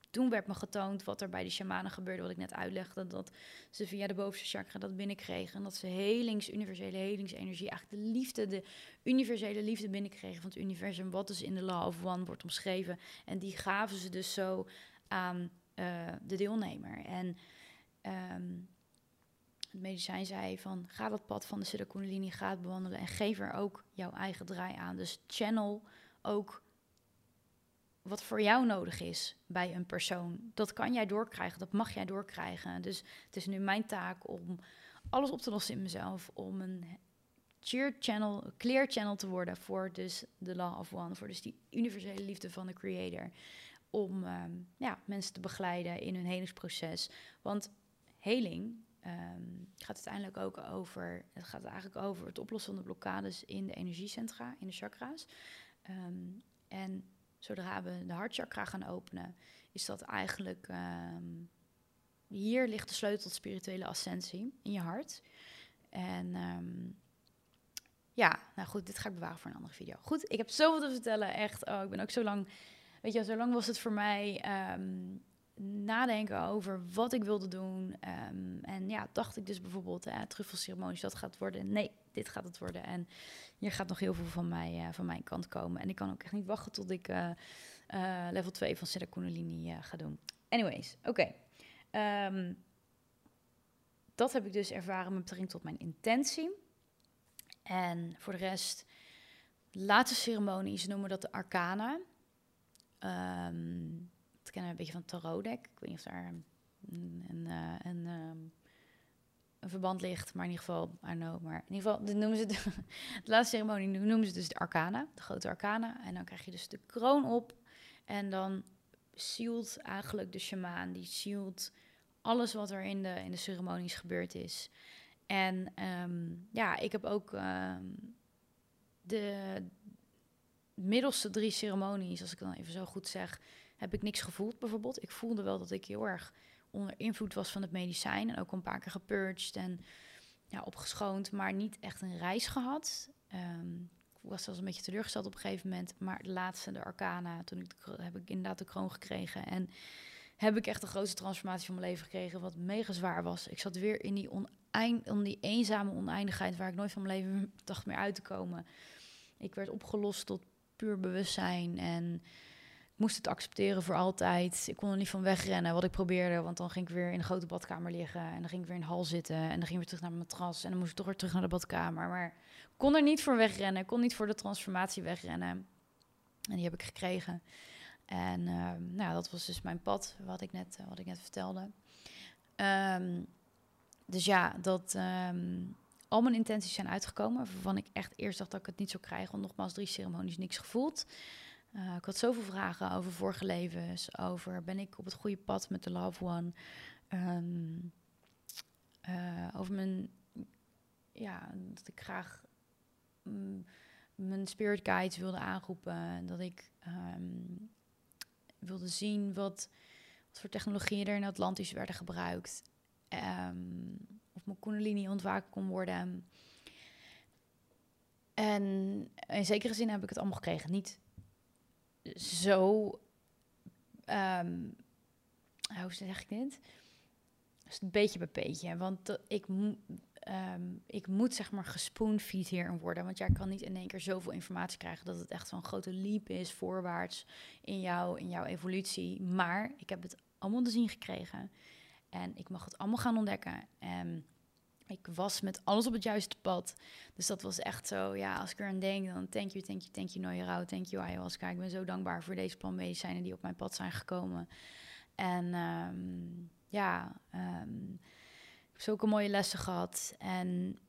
Speaker 1: toen werd me getoond wat er bij de shamanen gebeurde, wat ik net uitlegde, dat ze via de bovenste chakra dat binnenkregen. En dat ze helings, universele helingsenergie, eigenlijk de liefde, de universele liefde binnenkregen van het universum, wat dus in de Law of One wordt omschreven. En die gaven ze dus zo aan uh, de deelnemer. En um, het medicijn zei van, ga dat pad van de Siddha Kundalini, ga het bewandelen en geef er ook jouw eigen draai aan. Dus channel ook wat voor jou nodig is bij een persoon. Dat kan jij doorkrijgen, dat mag jij doorkrijgen. Dus het is nu mijn taak om alles op te lossen in mezelf, om een cheer channel, clear channel te worden voor dus de law of one, voor dus die universele liefde van de creator. om ehm, ja, mensen te begeleiden in hun helingsproces. Want heling ehm, gaat uiteindelijk ook over, het gaat eigenlijk over het oplossen van de blokkades in de energiecentra, in de chakra's. Ehm, en zodra we de hartchakra gaan openen, is dat eigenlijk hier ligt de sleutel tot spirituele ascensie in je hart. En ja, nou goed, dit ga ik bewaren voor een andere video. Goed, ik heb zoveel te vertellen. Echt, oh, ik ben ook zo lang weet je, zo lang was het voor mij ehm, nadenken over wat ik wilde doen. Ehm, en ja, dacht ik dus bijvoorbeeld, uh, truffelceremonies, dat gaat worden. Nee, dit gaat het worden. En hier gaat nog heel veel van, mij, uh, van mijn kant komen. En ik kan ook echt niet wachten tot ik uh, level 2 van Siddha ga doen. Anyways, oké. Ehm, dat heb ik dus ervaren met betrekking tot mijn intentie. En voor de rest, laatste ceremonies noemen dat de arcana. Um, een beetje van tarot deck. Ik weet niet of daar een, een, eh, een, ehm, een, verband ligt, maar in ieder geval, I know. Maar in ieder geval, de, noemen ze de, laatste ceremonie noemen ze dus de arcana, de grote arcana. En dan krijg je dus de kroon op en dan sealt eigenlijk de shamaan, die sealt alles wat er in de, in de ceremonies gebeurd is. En ehm, ja, ik heb ook de, middelste drie ceremonies, als ik dan even zo goed zeg, heb ik niks gevoeld bijvoorbeeld. Ik voelde wel dat ik heel erg onder invloed was van het medicijn. En ook een paar keer gepurged en ja, opgeschoond, maar niet echt een reis gehad. Um, ik was zelfs een beetje teleurgesteld op een gegeven moment. Maar de laatste, de Arcana, toen ik de, heb ik inderdaad de kroon gekregen. En heb ik echt de grootste transformatie van mijn leven gekregen, wat mega zwaar was. Ik zat weer in die, oneind, in die eenzame oneindigheid waar ik nooit van mijn leven dacht meer uit te komen. Ik werd opgelost tot puur bewustzijn. En moest het accepteren voor altijd. Ik kon er niet van wegrennen wat ik probeerde. Want dan ging ik weer in de grote badkamer liggen. En dan ging ik weer in de hal zitten. En dan ging ik weer terug naar mijn matras. En dan moest ik toch weer terug naar de badkamer. Maar kon er niet voor wegrennen. Kon niet voor de transformatie wegrennen. En die heb ik gekregen. En uh, nou, dat was dus mijn pad, wat ik net, uh, wat ik net vertelde. Um, dus ja, dat, um, al mijn intenties zijn uitgekomen, waarvan ik echt eerst dacht dat ik het niet zou krijgen. Want nogmaals, drie ceremonies, niks gevoeld. Uh, ik had zoveel vragen over vorige levens, over ben ik op het goede pad met de loved one. Um, uh, over mijn, ja, dat ik graag mm, mijn spirit guides wilde aanroepen. Dat ik um, wilde zien wat, wat voor technologieën er in Atlantis werden gebruikt. Um, of mijn kundalini ontwaken kon worden. En in zekere zin heb ik het allemaal gekregen. Niet zo. Um, hoe zeg ik dit? Dus een beetje bij beetje. Want ik, um, ik moet zeg maar gespoonfeed hierin worden. Want jij kan niet in één keer zoveel informatie krijgen dat het echt zo'n grote leap is voorwaarts in, jou, in jouw evolutie. Maar ik heb het allemaal te zien gekregen. En ik mag het allemaal gaan ontdekken. En ik was met alles op het juiste pad. Dus dat was echt zo, ja, als ik er aan denk, dan thank you, thank you, thank you, Nooie Rauw, thank you, ayahuasca. Ik ben zo dankbaar voor deze plantmedicijnen die op mijn pad zijn gekomen. En um, ja, um, ik heb zulke mooie lessen gehad. En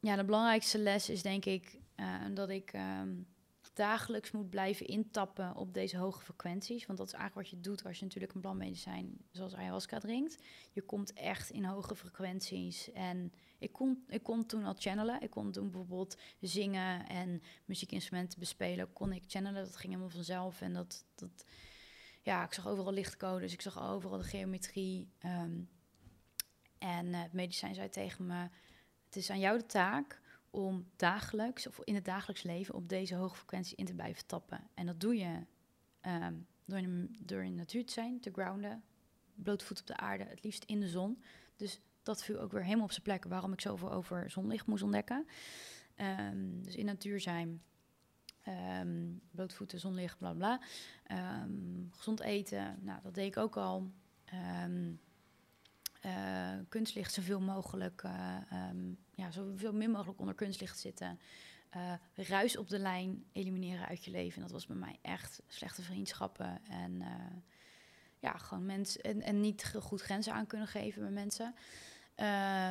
Speaker 1: ja, de belangrijkste les is denk ik uh, dat ik... Um, dagelijks moet blijven intappen op deze hoge frequenties. Want dat is eigenlijk wat je doet als je natuurlijk een plantmedicijn zoals ayahuasca drinkt. Je komt echt in hoge frequenties. En ik kon, ik kon toen al channelen. Ik kon toen bijvoorbeeld zingen en muziekinstrumenten bespelen. Kon ik channelen, dat ging helemaal vanzelf. En dat, dat ja, ik zag overal lichtcodes. Ik zag overal de geometrie. Um, en uh, het medicijn zei tegen me, het is aan jou de taak om dagelijks of in het dagelijks leven op deze hoge frequentie in te blijven tappen. En dat doe je um, door, in, de natuur te zijn, te grounden, blootvoet op de aarde, het liefst in de zon. Dus dat viel ook weer helemaal op zijn plek waarom ik zoveel over zonlicht moest ontdekken. Um, dus in natuur zijn, um, blootvoeten, zonlicht, bla bla. gezond eten, nou dat deed ik ook al. Uh, kunstlicht zoveel mogelijk, uh, um, ja, zoveel min mogelijk onder kunstlicht zitten. Uh, ruis op de lijn elimineren uit je leven. Dat was bij mij echt slechte vriendschappen. En ja, gewoon mensen. En, niet goed grenzen aan kunnen geven bij mensen.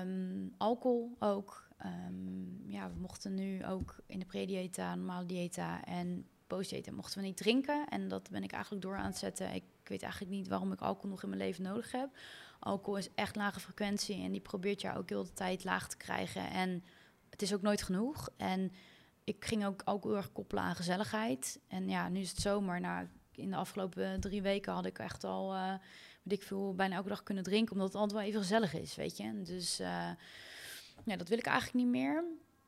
Speaker 1: Um, alcohol ook. Um, ja, we mochten nu ook in de predieta, normale dieta. En eten, mochten we niet drinken. En dat ben ik eigenlijk door aan het zetten. Ik weet eigenlijk niet waarom ik alcohol nog in mijn leven nodig heb. Alcohol is echt lage frequentie en die probeert jou ook heel de tijd laag te krijgen. En het is ook nooit genoeg. En ik ging ook alcohol erg koppelen aan gezelligheid. En ja, nu is het zomer. Nou, in de afgelopen drie weken had ik echt al, uh, ik veel, bijna elke dag kunnen drinken. Omdat het altijd wel even gezellig is, weet je. Dus uh, ja, dat wil ik eigenlijk niet meer.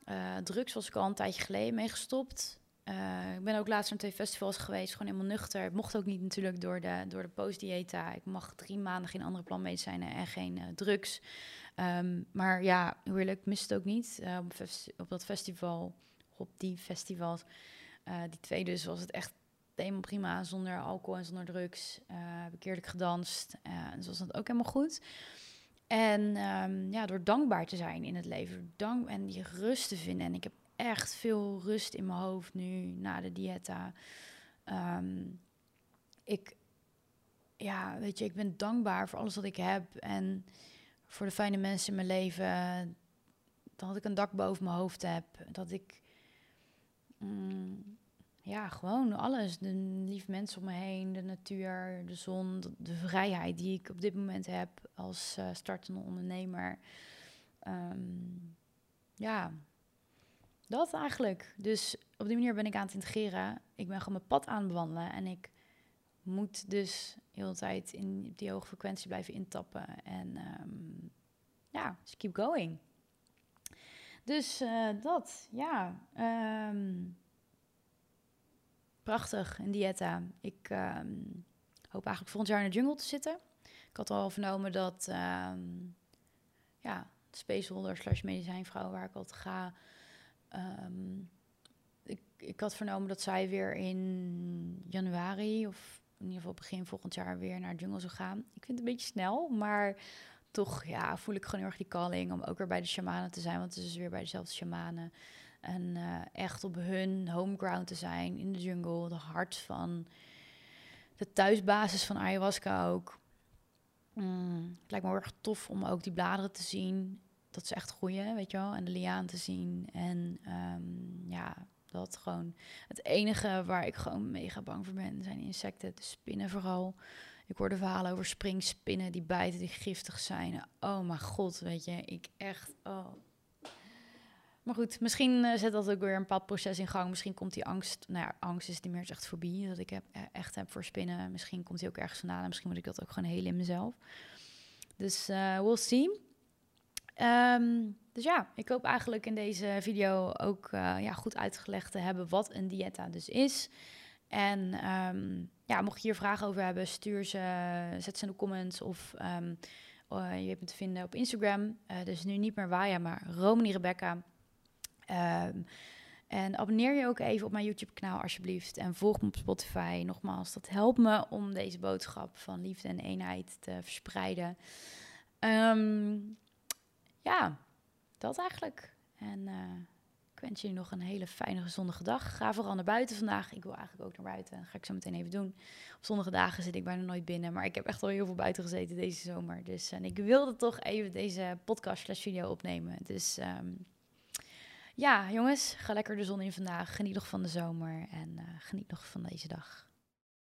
Speaker 1: Uh, drugs was ik al een tijdje geleden mee gestopt. Uh, ik ben ook laatst naar twee festivals geweest, gewoon helemaal nuchter. Het mocht ook niet natuurlijk door de, door de postdiëta. Ik mag drie maanden geen andere planmedicijnen en geen uh, drugs. Um, maar ja, hoe eerlijk, mis het ook niet. Uh, op, op, dat festival, op die festivals, die twee dus, was het echt helemaal prima. Zonder alcohol en zonder drugs. heb ik eerlijk gedanst. en dus was dat ook helemaal goed. En um, ja, door dankbaar te zijn in het leven. Dank en die rust te vinden. En ik heb echt veel rust in mijn hoofd nu na de dieta. Um, ik, ja, weet je, ik ben dankbaar voor alles wat ik heb en voor de fijne mensen in mijn leven. Dat ik een dak boven mijn hoofd heb. Dat ik, mm, ja, gewoon alles. De lieve mensen om me heen, de natuur, de zon, de, vrijheid die ik op dit moment heb als uh, startende ondernemer. Um, ja, dat eigenlijk. Dus op die manier ben ik aan het integreren. Ik ben gewoon mijn pad aan het bewandelen. En ik moet dus heel de tijd in die hoge frequentie blijven intappen. En um, ja, just keep going. Dus uh, dat, ja. Um, prachtig, een dieta. Ik um, hoop eigenlijk volgend jaar in de jungle te zitten. Ik had al vernomen dat, ja, de spaceholder slash medicijnvrouw waar ik altijd ga Um, ik, ik had vernomen dat zij weer in januari of in ieder geval begin volgend jaar weer naar jungle zou gaan. Ik vind het een beetje snel, maar toch ja, voel ik gewoon heel erg die calling om ook weer bij de shamanen te zijn. Want het is weer bij dezelfde shamanen. En uh, echt op hun homeground te zijn in de jungle. De hart van de thuisbasis van ayahuasca ook. Mm, het lijkt me heel erg tof om ook die bladeren te zien dat is echt groeien, weet je wel. En de liaan te zien. En um, ja, dat gewoon. Het enige waar ik gewoon mega bang voor ben, zijn insecten, de spinnen vooral. Ik hoorde verhalen over springspinnen die bijten, die giftig zijn. Oh mijn god, weet je, ik echt. Oh. Maar goed, misschien uh, zet dat ook weer een bepaald proces in gang. Misschien komt die angst, nou ja, angst is niet meer echt voorbij dat ik heb, e-, echt heb voor spinnen. Misschien komt die ook ergens vandaan. Misschien moet ik dat ook gewoon heel in mezelf. Dus uh, we'll see. Um, dus ja, ik hoop eigenlijk in deze video ook uh, ja, goed uitgelegd te hebben wat een dieta dus is. En um, ja, mocht je hier vragen over hebben, stuur ze, zet ze in de comments of um, uh, je hebt me te vinden op Instagram. Uh, dus nu niet meer Waya, maar Romani Rebecca. en abonneer je ook even op mijn YouTube-kanaal alsjeblieft. En volg me op Spotify. Nogmaals, dat helpt me om deze boodschap van liefde en eenheid te verspreiden. Ja, dat eigenlijk. En uh, ik wens jullie nog een hele fijne, gezondige dag. Ga vooral naar buiten vandaag. Ik wil eigenlijk ook naar buiten. Dat ga ik zo meteen even doen. Op zonnige dagen zit ik bijna nooit binnen. Maar ik heb echt al heel veel buiten gezeten deze zomer. Dus en ik wilde toch even deze podcast slash video opnemen. Dus um, ja, jongens, ga lekker de zon in vandaag. Geniet nog van de zomer. En uh, geniet nog van deze dag.